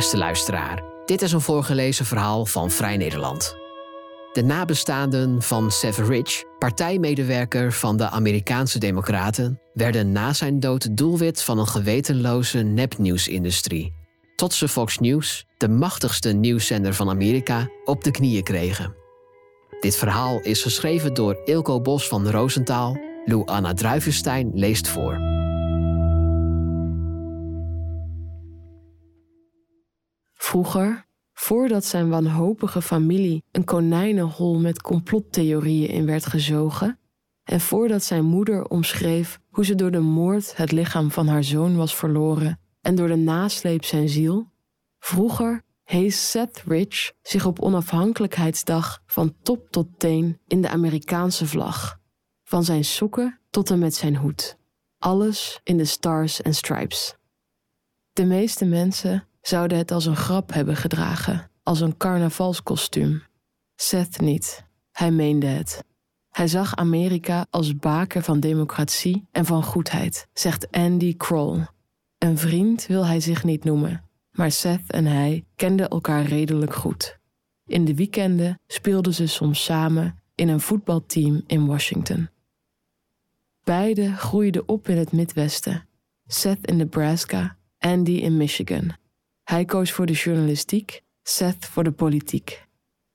Beste luisteraar, dit is een voorgelezen verhaal van Vrij Nederland. De nabestaanden van Rich, partijmedewerker van de Amerikaanse Democraten, werden na zijn dood doelwit van een gewetenloze nepnieuwsindustrie. Tot ze Fox News, de machtigste nieuwszender van Amerika, op de knieën kregen. Dit verhaal is geschreven door Ilko Bos van Roosentaal. Lou Anna Druivenstein leest voor. Vroeger, voordat zijn wanhopige familie een konijnenhol met complottheorieën in werd gezogen, en voordat zijn moeder omschreef hoe ze door de moord het lichaam van haar zoon was verloren en door de nasleep zijn ziel, vroeger hees Seth Rich zich op onafhankelijkheidsdag van top tot teen in de Amerikaanse vlag, van zijn sokken tot en met zijn hoed. Alles in de Stars and Stripes. De meeste mensen zouden het als een grap hebben gedragen, als een carnavalskostuum. Seth niet. Hij meende het. Hij zag Amerika als baken van democratie en van goedheid, zegt Andy Kroll. Een vriend wil hij zich niet noemen, maar Seth en hij kenden elkaar redelijk goed. In de weekenden speelden ze soms samen in een voetbalteam in Washington. Beiden groeiden op in het Midwesten. Seth in Nebraska, Andy in Michigan. Hij koos voor de journalistiek, Seth voor de politiek.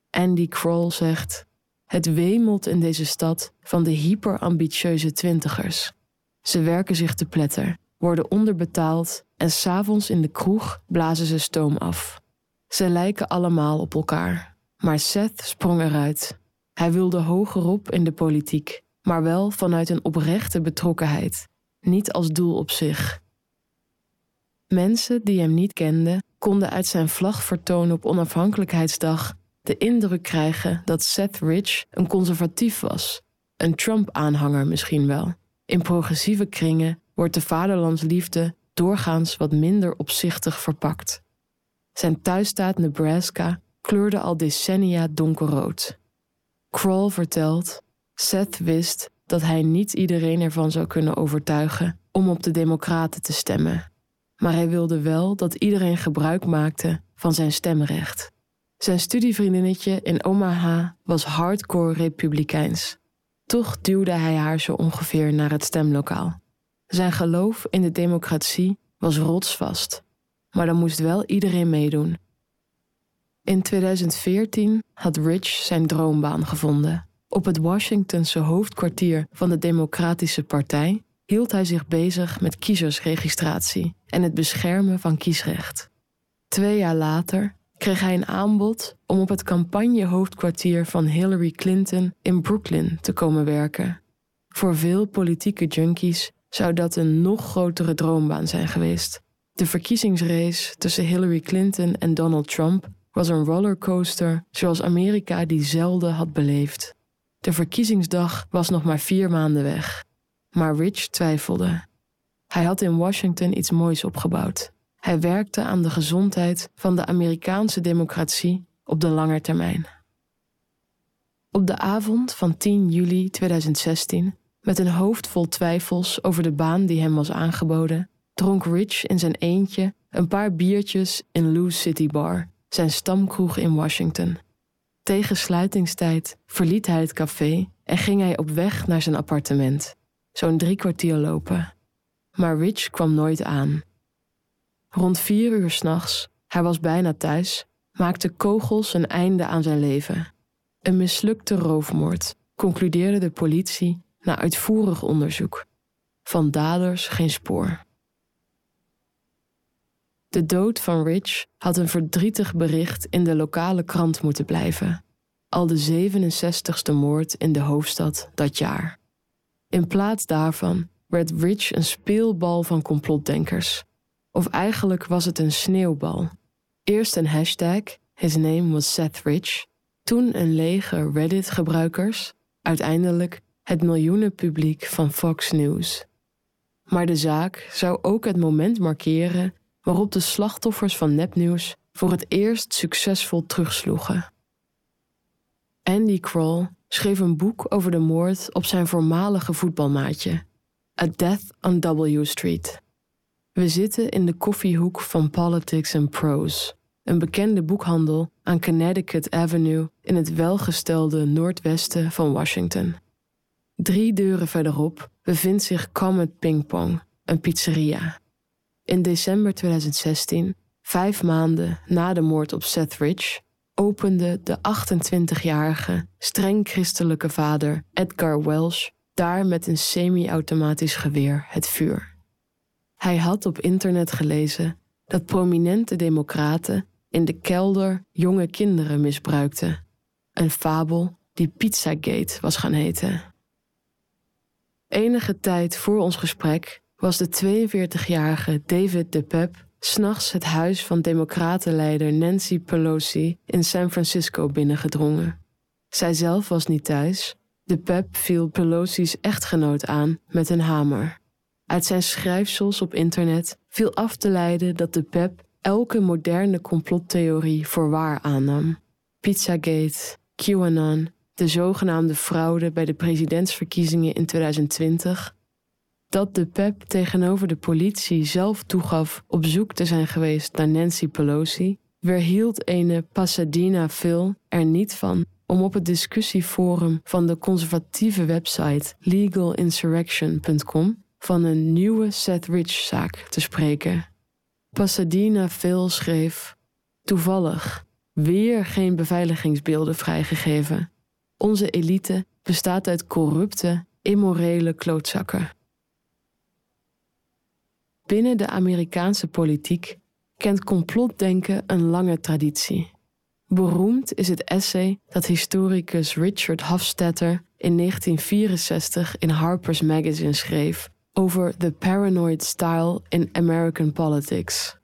Andy Kroll zegt: Het wemelt in deze stad van de hyperambitieuze twintigers. Ze werken zich te pletter, worden onderbetaald en s'avonds in de kroeg blazen ze stoom af. Ze lijken allemaal op elkaar. Maar Seth sprong eruit. Hij wilde hogerop in de politiek, maar wel vanuit een oprechte betrokkenheid, niet als doel op zich. Mensen die hem niet kenden, konden uit zijn vlagvertoon op onafhankelijkheidsdag de indruk krijgen dat Seth Rich een conservatief was, een Trump-aanhanger misschien wel. In progressieve kringen wordt de vaderlandsliefde doorgaans wat minder opzichtig verpakt. Zijn thuisstaat Nebraska kleurde al decennia donkerrood. Kroll vertelt: Seth wist dat hij niet iedereen ervan zou kunnen overtuigen om op de Democraten te stemmen maar hij wilde wel dat iedereen gebruik maakte van zijn stemrecht. Zijn studievriendinnetje in Omaha was hardcore republikeins. Toch duwde hij haar zo ongeveer naar het stemlokaal. Zijn geloof in de democratie was rotsvast, maar dan moest wel iedereen meedoen. In 2014 had Rich zijn droombaan gevonden. Op het Washingtonse hoofdkwartier van de Democratische Partij hield hij zich bezig met kiezersregistratie en het beschermen van kiesrecht. Twee jaar later kreeg hij een aanbod om op het campagnehoofdkwartier van Hillary Clinton in Brooklyn te komen werken. Voor veel politieke junkies zou dat een nog grotere droombaan zijn geweest. De verkiezingsrace tussen Hillary Clinton en Donald Trump was een rollercoaster zoals Amerika die zelden had beleefd. De verkiezingsdag was nog maar vier maanden weg. Maar Rich twijfelde. Hij had in Washington iets moois opgebouwd. Hij werkte aan de gezondheid van de Amerikaanse democratie op de lange termijn. Op de avond van 10 juli 2016, met een hoofd vol twijfels over de baan die hem was aangeboden, dronk Rich in zijn eentje een paar biertjes in Lou's City Bar, zijn stamkroeg in Washington. Tegen sluitingstijd verliet hij het café en ging hij op weg naar zijn appartement zo'n drie kwartier lopen. Maar Rich kwam nooit aan. Rond vier uur s'nachts, hij was bijna thuis, maakte kogels een einde aan zijn leven. Een mislukte roofmoord, concludeerde de politie na uitvoerig onderzoek. Van daders geen spoor. De dood van Rich had een verdrietig bericht in de lokale krant moeten blijven. Al de 67ste moord in de hoofdstad dat jaar. In plaats daarvan werd Rich een speelbal van complotdenkers. Of eigenlijk was het een sneeuwbal. Eerst een hashtag, his name was Seth Rich, toen een leger Reddit-gebruikers, uiteindelijk het miljoenenpubliek van Fox News. Maar de zaak zou ook het moment markeren waarop de slachtoffers van nepnieuws voor het eerst succesvol terugsloegen. Andy Kroll schreef een boek over de moord op zijn voormalige voetbalmaatje, A Death on W Street. We zitten in de koffiehoek van Politics and Prose, een bekende boekhandel aan Connecticut Avenue in het welgestelde noordwesten van Washington. Drie deuren verderop bevindt zich Comet Ping Pong, een pizzeria. In december 2016, vijf maanden na de moord op Seth Rich, opende de 28-jarige, streng christelijke vader Edgar Welsh daar met een semi-automatisch geweer het vuur. Hij had op internet gelezen dat prominente democraten in de kelder jonge kinderen misbruikten. Een fabel die Pizzagate was gaan heten. Enige tijd voor ons gesprek was de 42-jarige David DePep s'nachts het huis van democratenleider Nancy Pelosi in San Francisco binnengedrongen. Zijzelf was niet thuis. DePep viel Pelosi's echtgenoot aan met een hamer. Uit zijn schrijfsels op internet viel af te leiden dat DePep elke moderne complottheorie voor waar aannam. Pizzagate, QAnon, de zogenaamde fraude bij de presidentsverkiezingen in 2020, dat de PEP tegenover de politie zelf toegaf op zoek te zijn geweest naar Nancy Pelosi, weerhield ene Pasadena Phil er niet van om op het discussieforum van de conservatieve website legalinsurrection.com van een nieuwe Seth Rich-zaak te spreken. Pasadena Phil schreef: Toevallig, weer geen beveiligingsbeelden vrijgegeven. Onze elite bestaat uit corrupte, immorele klootzakken. Binnen de Amerikaanse politiek kent complotdenken een lange traditie. Beroemd is het essay dat historicus Richard Hofstadter in 1964 in Harper's Magazine schreef over The Paranoid Style in American Politics.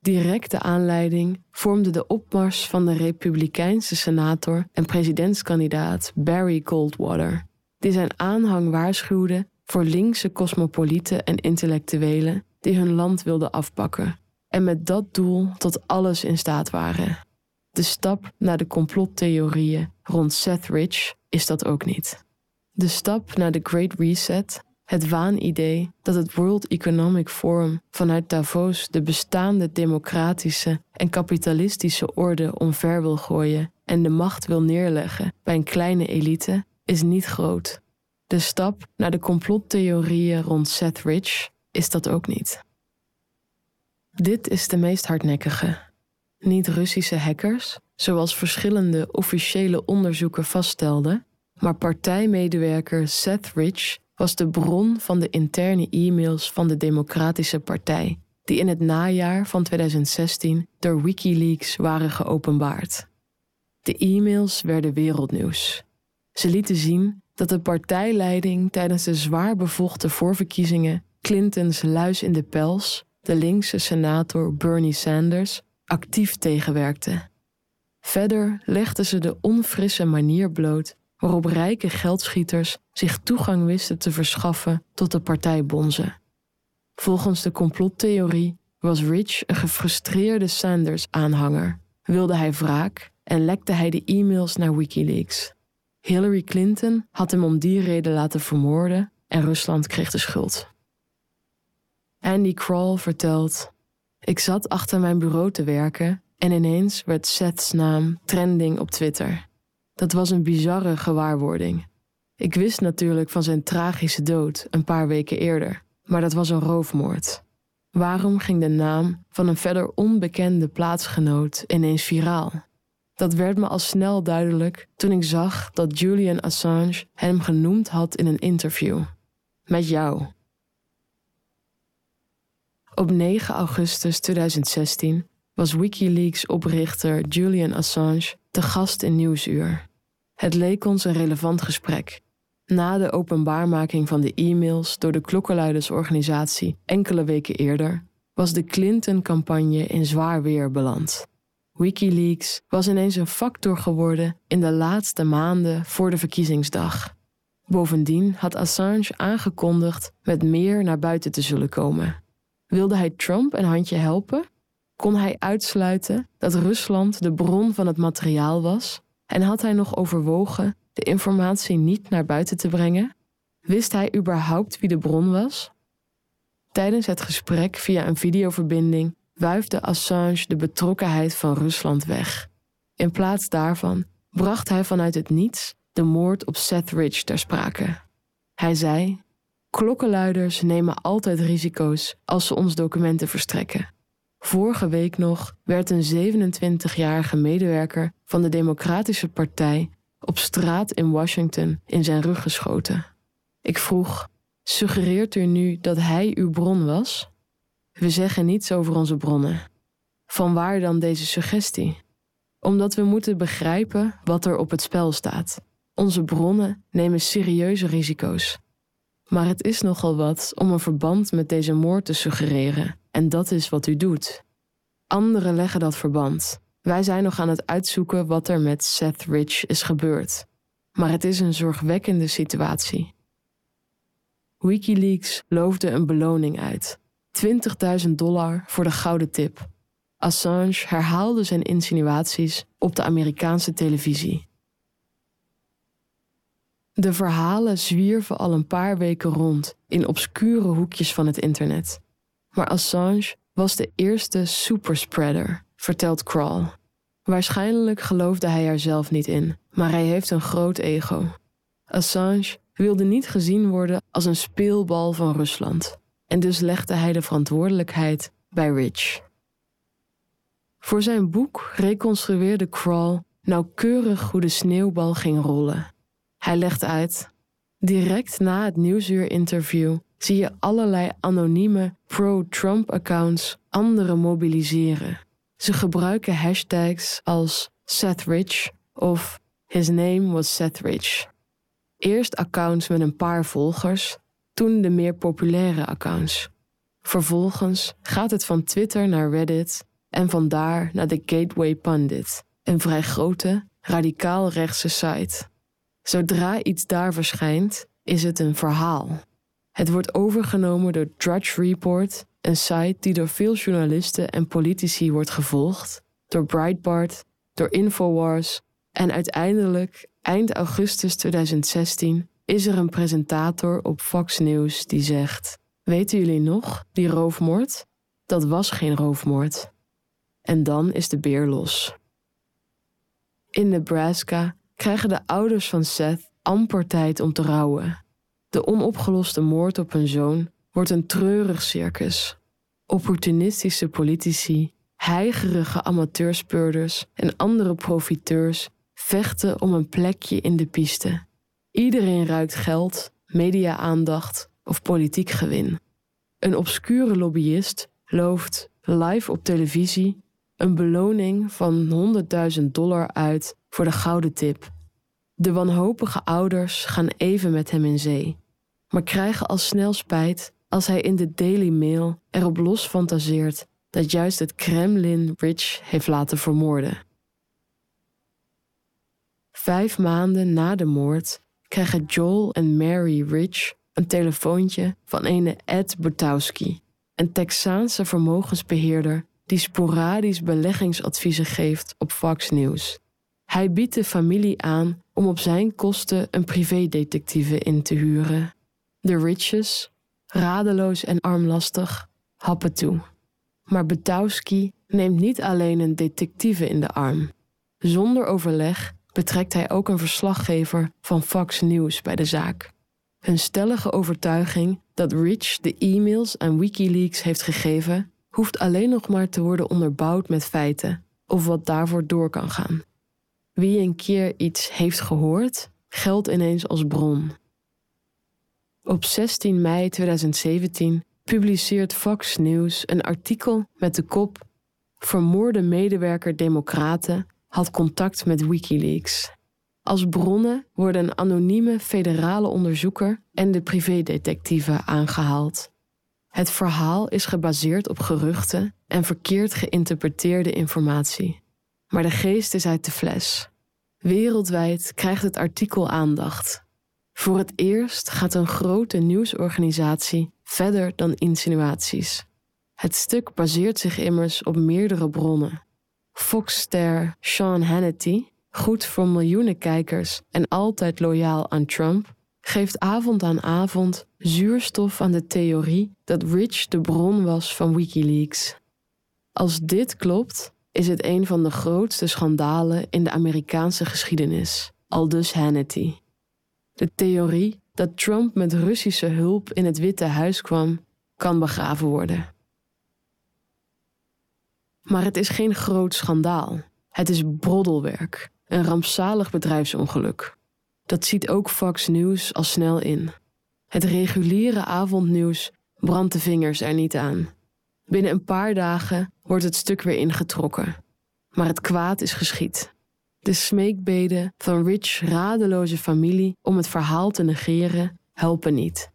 Directe aanleiding vormde de opmars van de Republikeinse senator en presidentskandidaat Barry Goldwater, die zijn aanhang waarschuwde voor linkse cosmopolieten en intellectuelen die hun land wilden afpakken en met dat doel tot alles in staat waren. De stap naar de complottheorieën rond Seth Rich is dat ook niet. De stap naar de Great Reset het waanidee dat het World Economic Forum vanuit Davos de bestaande democratische en kapitalistische orde omver wil gooien en de macht wil neerleggen bij een kleine elite is niet groot. De stap naar de complottheorieën rond Seth Rich is dat ook niet. Dit is de meest hardnekkige. Niet Russische hackers, zoals verschillende officiële onderzoeken vaststelden, maar partijmedewerker Seth Rich was de bron van de interne e-mails van de Democratische Partij, die in het najaar van 2016 door Wikileaks waren geopenbaard. De e-mails werden wereldnieuws. Ze lieten zien dat de partijleiding tijdens de zwaar bevochten voorverkiezingen Clintons luis in de pels, de linkse senator Bernie Sanders, actief tegenwerkte. Verder legden ze de onfrisse manier bloot waarop rijke geldschieters zich toegang wisten te verschaffen tot de partijbonzen. Volgens de complottheorie was Rich een gefrustreerde Sanders-aanhanger, wilde hij wraak en lekte hij de e-mails naar Wikileaks. Hillary Clinton had hem om die reden laten vermoorden en Rusland kreeg de schuld. Andy Kroll vertelt: Ik zat achter mijn bureau te werken en ineens werd Seth's naam trending op Twitter. Dat was een bizarre gewaarwording. Ik wist natuurlijk van zijn tragische dood een paar weken eerder, maar dat was een roofmoord. Waarom ging de naam van een verder onbekende plaatsgenoot ineens viraal? Dat werd me al snel duidelijk toen ik zag dat Julian Assange hem genoemd had in een interview. Met jou. Op 9 augustus 2016 was Wikileaks-oprichter Julian Assange te gast in Nieuwsuur. Het leek ons een relevant gesprek. Na de openbaarmaking van de e-mails door de klokkenluidersorganisatie enkele weken eerder, was de Clinton-campagne in zwaar weer beland. Wikileaks was ineens een factor geworden in de laatste maanden voor de verkiezingsdag. Bovendien had Assange aangekondigd met meer naar buiten te zullen komen. Wilde hij Trump een handje helpen? Kon hij uitsluiten dat Rusland de bron van het materiaal was en had hij nog overwogen de informatie niet naar buiten te brengen? Wist hij überhaupt wie de bron was? Tijdens het gesprek via een videoverbinding wuifde Assange de betrokkenheid van Rusland weg. In plaats daarvan bracht hij vanuit het niets de moord op Seth Rich ter sprake. Hij zei: Klokkenluiders nemen altijd risico's als ze ons documenten verstrekken. Vorige week nog werd een 27-jarige medewerker van de Democratische Partij op straat in Washington in zijn rug geschoten. Ik vroeg: Suggereert u nu dat hij uw bron was? We zeggen niets over onze bronnen. Van waar dan deze suggestie? Omdat we moeten begrijpen wat er op het spel staat. Onze bronnen nemen serieuze risico's. Maar het is nogal wat om een verband met deze moord te suggereren, en dat is wat u doet. Anderen leggen dat verband. Wij zijn nog aan het uitzoeken wat er met Seth Rich is gebeurd. Maar het is een zorgwekkende situatie. Wikileaks loofde een beloning uit: 20.000 dollar voor de gouden tip. Assange herhaalde zijn insinuaties op de Amerikaanse televisie. De verhalen zwierven al een paar weken rond in obscure hoekjes van het internet. Maar Assange was de eerste superspreader, vertelt Crawl. Waarschijnlijk geloofde hij er zelf niet in, maar hij heeft een groot ego. Assange wilde niet gezien worden als een speelbal van Rusland. En dus legde hij de verantwoordelijkheid bij Rich. Voor zijn boek reconstrueerde Crawl nauwkeurig hoe de sneeuwbal ging rollen. Hij legt uit: direct na het nieuwsuur-interview zie je allerlei anonieme pro-Trump-accounts anderen mobiliseren. Ze gebruiken hashtags als Seth Rich of His name was Seth Rich. Eerst accounts met een paar volgers, toen de meer populaire accounts. Vervolgens gaat het van Twitter naar Reddit en vandaar naar de Gateway Pundit, een vrij grote, radicaal rechtse site. Zodra iets daar verschijnt, is het een verhaal. Het wordt overgenomen door Drudge Report, een site die door veel journalisten en politici wordt gevolgd, door Breitbart, door Infowars en uiteindelijk, eind augustus 2016, is er een presentator op Fox News die zegt: Weten jullie nog, die roofmoord? Dat was geen roofmoord. En dan is de beer los. In Nebraska krijgen de ouders van Seth amper tijd om te rouwen. De onopgeloste moord op hun zoon wordt een treurig circus. Opportunistische politici, heigerige amateurspeurders en andere profiteurs vechten om een plekje in de piste. Iedereen ruikt geld, media-aandacht of politiek gewin. Een obscure lobbyist looft live op televisie een beloning van 100.000 dollar uit voor de gouden tip. De wanhopige ouders gaan even met hem in zee, maar krijgen al snel spijt als hij in de Daily Mail erop los fantaseert dat juist het Kremlin Rich heeft laten vermoorden. Vijf maanden na de moord krijgen Joel en Mary Rich een telefoontje van ene Ed Butowski, een Texaanse vermogensbeheerder die sporadisch beleggingsadviezen geeft op Fox News. Hij biedt de familie aan om op zijn kosten een privédetectieve in te huren. De Riches, radeloos en armlastig, happen toe. Maar Betowski neemt niet alleen een detectieve in de arm. Zonder overleg betrekt hij ook een verslaggever van Fox News bij de zaak. Hun stellige overtuiging dat Rich de e-mails aan Wikileaks heeft gegeven, hoeft alleen nog maar te worden onderbouwd met feiten of wat daarvoor door kan gaan. Wie een keer iets heeft gehoord, geldt ineens als bron. Op 16 mei 2017 publiceert Fox News een artikel met de kop Vermoorde medewerker Democraten had contact met Wikileaks. Als bronnen worden een anonieme federale onderzoeker en de privédetectieve aangehaald. Het verhaal is gebaseerd op geruchten en verkeerd geïnterpreteerde informatie. Maar de geest is uit de fles. Wereldwijd krijgt het artikel aandacht. Voor het eerst gaat een grote nieuwsorganisatie verder dan insinuaties. Het stuk baseert zich immers op meerdere bronnen. Fox-ster Sean Hannity, goed voor miljoenen kijkers en altijd loyaal aan Trump, geeft avond aan avond zuurstof aan de theorie dat Rich de bron was van Wikileaks. Als dit klopt, is het een van de grootste schandalen in de Amerikaanse geschiedenis, aldus Hannity. De theorie dat Trump met Russische hulp in het Witte Huis kwam, kan begraven worden. Maar het is geen groot schandaal. Het is broddelwerk, een rampzalig bedrijfsongeluk. Dat ziet ook Fox News al snel in. Het reguliere avondnieuws brandt de vingers er niet aan. Binnen een paar dagen wordt het stuk weer ingetrokken. Maar het kwaad is geschied. De smeekbeden van Rich radeloze familie om het verhaal te negeren helpen niet.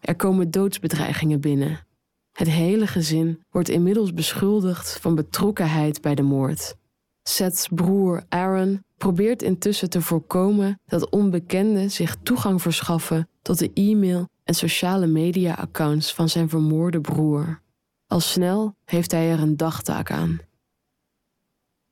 Er komen doodsbedreigingen binnen. Het hele gezin wordt inmiddels beschuldigd van betrokkenheid bij de moord. Seth's broer Aaron probeert intussen te voorkomen dat onbekenden zich toegang verschaffen tot de e-mail en sociale media-accounts van zijn vermoorde broer. Al snel heeft hij er een dagtaak aan.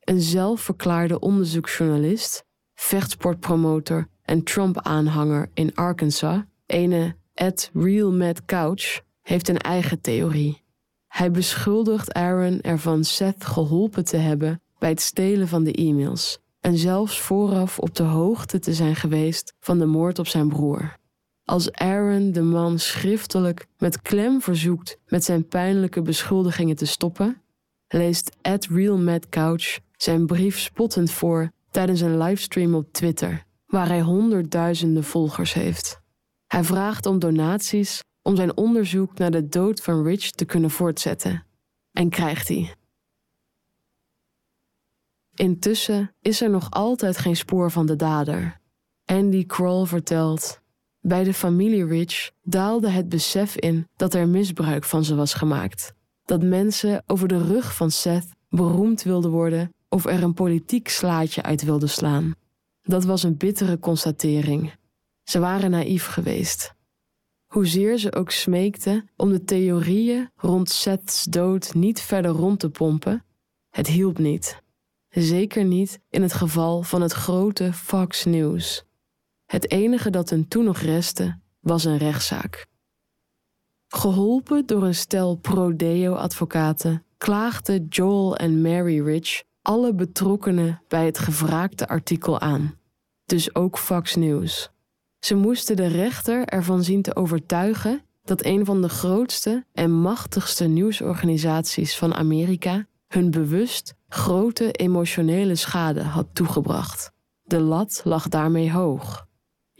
Een zelfverklaarde onderzoeksjournalist, vechtsportpromotor en Trump-aanhanger in Arkansas, ene Ed Real Mad Couch, heeft een eigen theorie. Hij beschuldigt Aaron ervan Seth geholpen te hebben bij het stelen van de e-mails en zelfs vooraf op de hoogte te zijn geweest van de moord op zijn broer. Als Aaron de man schriftelijk met klem verzoekt met zijn pijnlijke beschuldigingen te stoppen, leest Ed Real Mad Couch zijn brief spottend voor tijdens een livestream op Twitter, waar hij honderdduizenden volgers heeft. Hij vraagt om donaties om zijn onderzoek naar de dood van Rich te kunnen voortzetten. En krijgt hij. Intussen is er nog altijd geen spoor van de dader. Andy Kroll vertelt: Bij de familie Rich daalde het besef in dat er misbruik van ze was gemaakt. Dat mensen over de rug van Seth beroemd wilden worden of er een politiek slaatje uit wilden slaan. Dat was een bittere constatering. Ze waren naïef geweest. Hoezeer ze ook smeekten om de theorieën rond Seth's dood niet verder rond te pompen, het hielp niet. Zeker niet in het geval van het grote Fox News. Het enige dat hun toen nog restte was een rechtszaak. Geholpen door een stel pro-deo-advocaten klaagden Joel en Mary Rich alle betrokkenen bij het gevraagde artikel aan. Dus ook Fox News. Ze moesten de rechter ervan zien te overtuigen dat een van de grootste en machtigste nieuwsorganisaties van Amerika hun bewust grote emotionele schade had toegebracht. De lat lag daarmee hoog.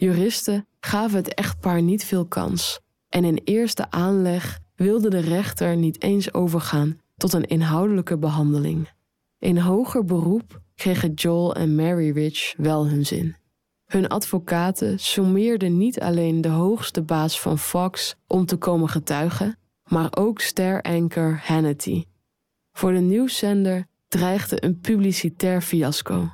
Juristen gaven het echtpaar niet veel kans en in eerste aanleg wilde de rechter niet eens overgaan tot een inhoudelijke behandeling. In hoger beroep kregen Joel en Mary Rich wel hun zin. Hun advocaten sommeerden niet alleen de hoogste baas van Fox om te komen getuigen, maar ook ster-anchor Hannity. Voor de nieuwszender dreigde een publicitair fiasco.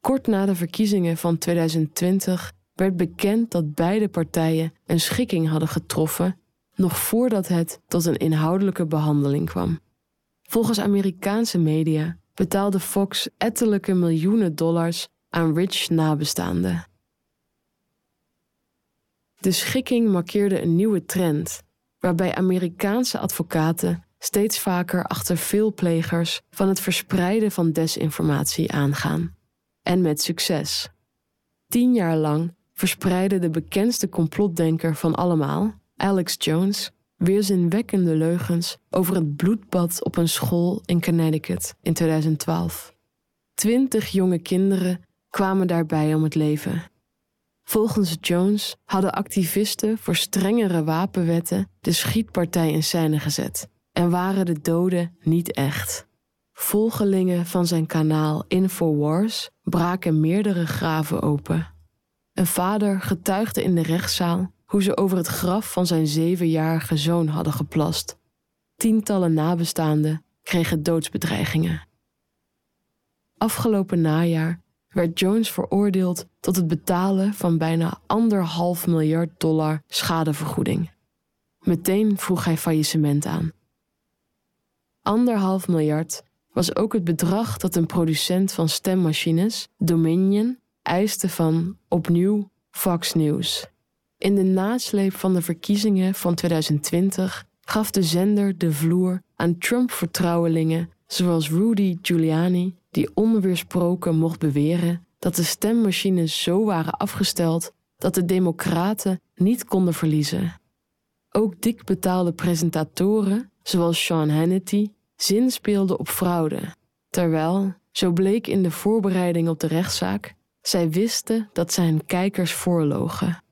Kort na de verkiezingen van 2020 werd bekend dat beide partijen een schikking hadden getroffen, nog voordat het tot een inhoudelijke behandeling kwam. Volgens Amerikaanse media betaalde Fox ettelijke miljoenen dollars aan Rich nabestaanden. De schikking markeerde een nieuwe trend, waarbij Amerikaanse advocaten steeds vaker achter veel plegers van het verspreiden van desinformatie aangaan. En met succes. Tien jaar lang verspreidde de bekendste complotdenker van allemaal, Alex Jones, weerzinwekkende leugens over het bloedbad op een school in Connecticut in 2012. Twintig jonge kinderen kwamen daarbij om het leven. Volgens Jones hadden activisten voor strengere wapenwetten de schietpartij in scène gezet en waren de doden niet echt. Volgelingen van zijn kanaal Infowars braken meerdere graven open. Een vader getuigde in de rechtszaal hoe ze over het graf van zijn zevenjarige zoon hadden geplast. Tientallen nabestaanden kregen doodsbedreigingen. Afgelopen najaar werd Jones veroordeeld tot het betalen van bijna anderhalf miljard dollar schadevergoeding. Meteen vroeg hij faillissement aan. Anderhalf miljard was ook het bedrag dat een producent van stemmachines, Dominion, eiste van opnieuw Fox News. In de nasleep van de verkiezingen van 2020 gaf de zender de vloer aan Trump-vertrouwelingen zoals Rudy Giuliani, die onweersproken mocht beweren dat de stemmachines zo waren afgesteld dat de Democraten niet konden verliezen. Ook dik betaalde presentatoren, zoals Sean Hannity, zinspeelden op fraude, terwijl, zo bleek in de voorbereiding op de rechtszaak, zij wisten dat zij hun kijkers voorlogen.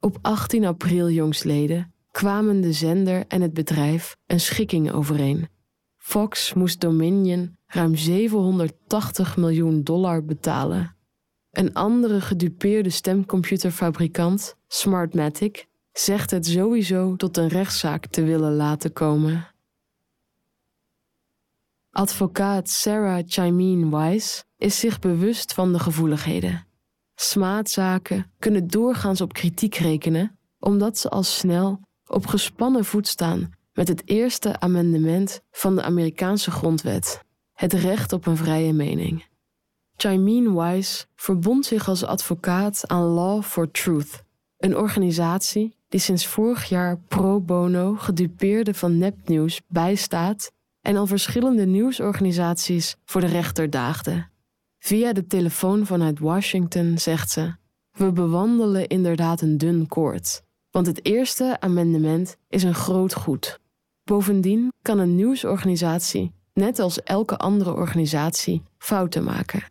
Op 18 april jongsleden kwamen de zender en het bedrijf een schikking overeen. Fox moest Dominion ruim 780 miljoen dollar betalen. Een andere gedupeerde stemcomputerfabrikant, Smartmatic, zegt het sowieso tot een rechtszaak te willen laten komen. Advocaat Sarah Chimene Wise is zich bewust van de gevoeligheden. Smaadzaken kunnen doorgaans op kritiek rekenen, omdat ze al snel op gespannen voet staan met het eerste amendement van de Amerikaanse grondwet, het recht op een vrije mening. Chimene Wise verbond zich als advocaat aan Law for Truth, een organisatie die sinds vorig jaar pro bono gedupeerden van nepnieuws bijstaat en al verschillende nieuwsorganisaties voor de rechter daagde. Via de telefoon vanuit Washington zegt ze: We bewandelen inderdaad een dun koord, want het eerste amendement is een groot goed. Bovendien kan een nieuwsorganisatie, net als elke andere organisatie, fouten maken.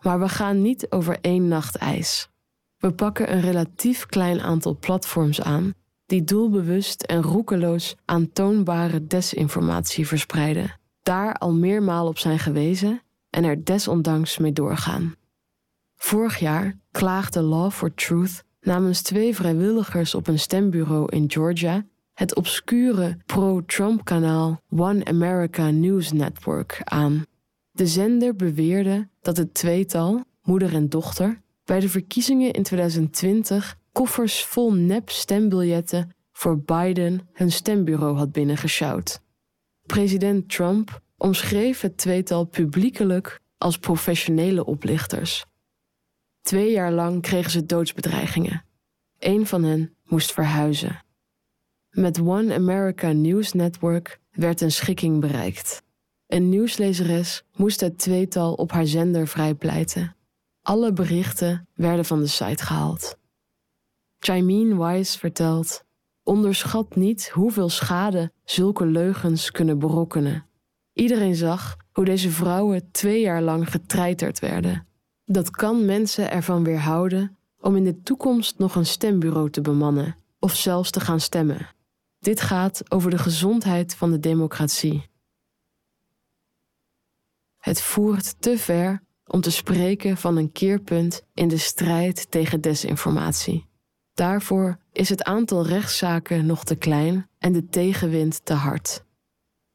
Maar we gaan niet over één nacht ijs. We pakken een relatief klein aantal platforms aan die doelbewust en roekeloos aantoonbare desinformatie verspreiden, daar al meermaal op zijn gewezen en er desondanks mee doorgaan. Vorig jaar klaagde Law for Truth namens twee vrijwilligers op een stembureau in Georgia het obscure pro-Trump-kanaal One America News Network aan. De zender beweerde dat het tweetal, moeder en dochter, bij de verkiezingen in 2020 koffers vol nep-stembiljetten voor Biden hun stembureau had binnengesjouwd. President Trump omschreef het tweetal publiekelijk als professionele oplichters. Twee jaar lang kregen ze doodsbedreigingen. Een van hen moest verhuizen. Met One America News Network werd een schikking bereikt. Een nieuwslezeres moest het tweetal op haar zender vrijpleiten. Alle berichten werden van de site gehaald. Chimene Wise vertelt: Onderschat niet hoeveel schade zulke leugens kunnen berokkenen. Iedereen zag hoe deze vrouwen twee jaar lang getreiterd werden. Dat kan mensen ervan weerhouden om in de toekomst nog een stembureau te bemannen of zelfs te gaan stemmen. Dit gaat over de gezondheid van de democratie. Het voert te ver om te spreken van een keerpunt in de strijd tegen desinformatie. Daarvoor is het aantal rechtszaken nog te klein en de tegenwind te hard.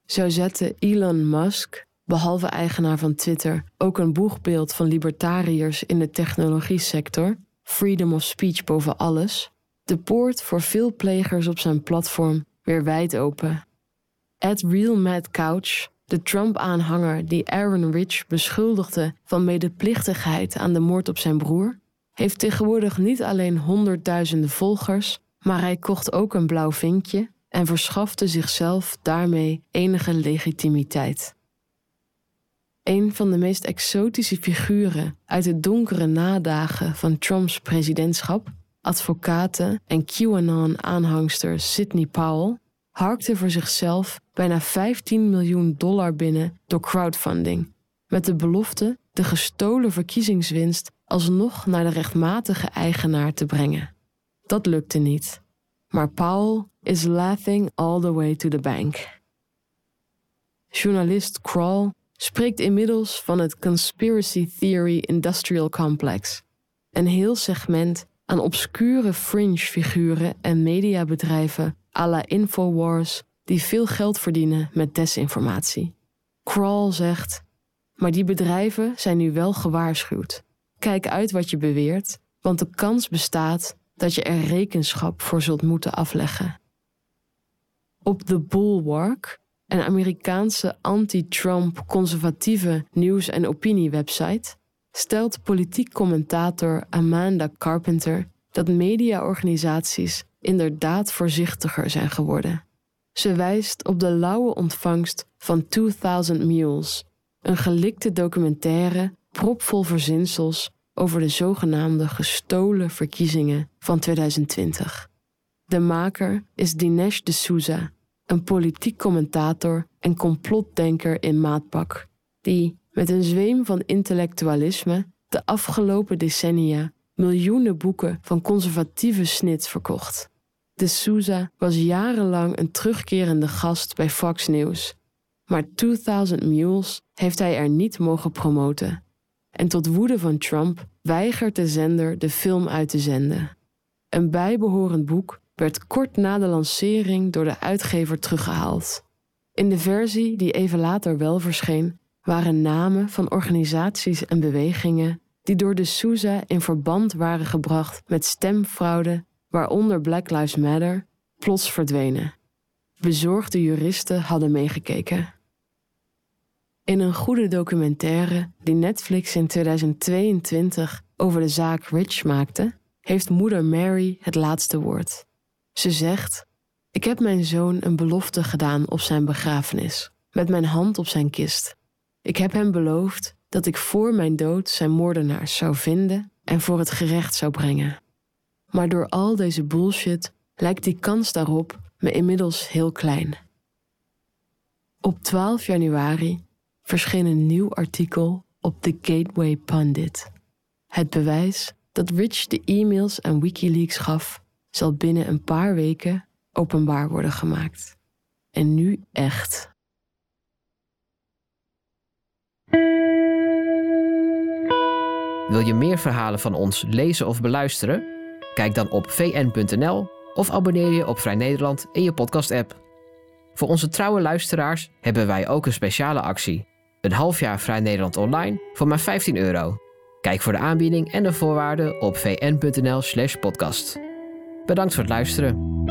Zo zette Elon Musk, behalve eigenaar van Twitter, ook een boegbeeld van libertariërs in de technologie-sector, freedom of speech boven alles, de poort voor veel plegers op zijn platform weer wijd open. At Real Mad Couch, de Trump-aanhanger die Aaron Rich beschuldigde van medeplichtigheid aan de moord op zijn broer, heeft tegenwoordig niet alleen honderdduizenden volgers, maar hij kocht ook een blauw vinkje en verschafte zichzelf daarmee enige legitimiteit. Een van de meest exotische figuren uit de donkere nadagen van Trumps presidentschap, advocaten en QAnon-aanhangster Sidney Powell, harkte voor zichzelf bijna 15 miljoen dollar binnen door crowdfunding, met de belofte de gestolen verkiezingswinst alsnog naar de rechtmatige eigenaar te brengen. Dat lukte niet, maar Powell is laughing all the way to the bank. Journalist Kroll spreekt inmiddels van het Conspiracy Theory Industrial Complex, een heel segment aan obscure fringe-figuren en mediabedrijven à la Infowars die veel geld verdienen met desinformatie. Kroll zegt: Maar die bedrijven zijn nu wel gewaarschuwd. Kijk uit wat je beweert, want de kans bestaat dat je er rekenschap voor zult moeten afleggen. Op The Bulwark, een Amerikaanse anti-Trump conservatieve nieuws- en opiniewebsite, stelt politiek commentator Amanda Carpenter dat mediaorganisaties inderdaad voorzichtiger zijn geworden. Ze wijst op de lauwe ontvangst van 2000 Mules, een gelikte documentaire propvol verzinsels over de zogenaamde gestolen verkiezingen van 2020. De maker is Dinesh D'Souza, een politiek commentator en complotdenker in maatpak, die met een zweem van intellectualisme de afgelopen decennia miljoenen boeken van conservatieve snit verkocht. De Souza was jarenlang een terugkerende gast bij Fox News, maar 2000 Mules heeft hij er niet mogen promoten. En tot woede van Trump weigert de zender de film uit te zenden. Een bijbehorend boek werd kort na de lancering door de uitgever teruggehaald. In de versie die even later wel verscheen, waren namen van organisaties en bewegingen die door de Sousa in verband waren gebracht met stemfraude, waaronder Black Lives Matter, plots verdwenen. Bezorgde juristen hadden meegekeken. In een goede documentaire die Netflix in 2022 over de zaak Rich maakte, heeft moeder Mary het laatste woord. Ze zegt: Ik heb mijn zoon een belofte gedaan op zijn begrafenis, met mijn hand op zijn kist. Ik heb hem beloofd dat ik voor mijn dood zijn moordenaars zou vinden en voor het gerecht zou brengen. Maar door al deze bullshit lijkt die kans daarop me inmiddels heel klein. Op 12 januari verscheen een nieuw artikel op The Gateway Pundit. Het bewijs dat Rich de e-mails aan Wikileaks gaf, zal binnen een paar weken openbaar worden gemaakt. En nu echt. Wil je meer verhalen van ons lezen of beluisteren? Kijk dan op vn.nl of abonneer je op Vrij Nederland in je podcast-app. Voor onze trouwe luisteraars hebben wij ook een speciale actie. Een half jaar Vrij Nederland online voor maar 15 euro. Kijk voor de aanbieding en de voorwaarden op vn.nl/podcast. Bedankt voor het luisteren.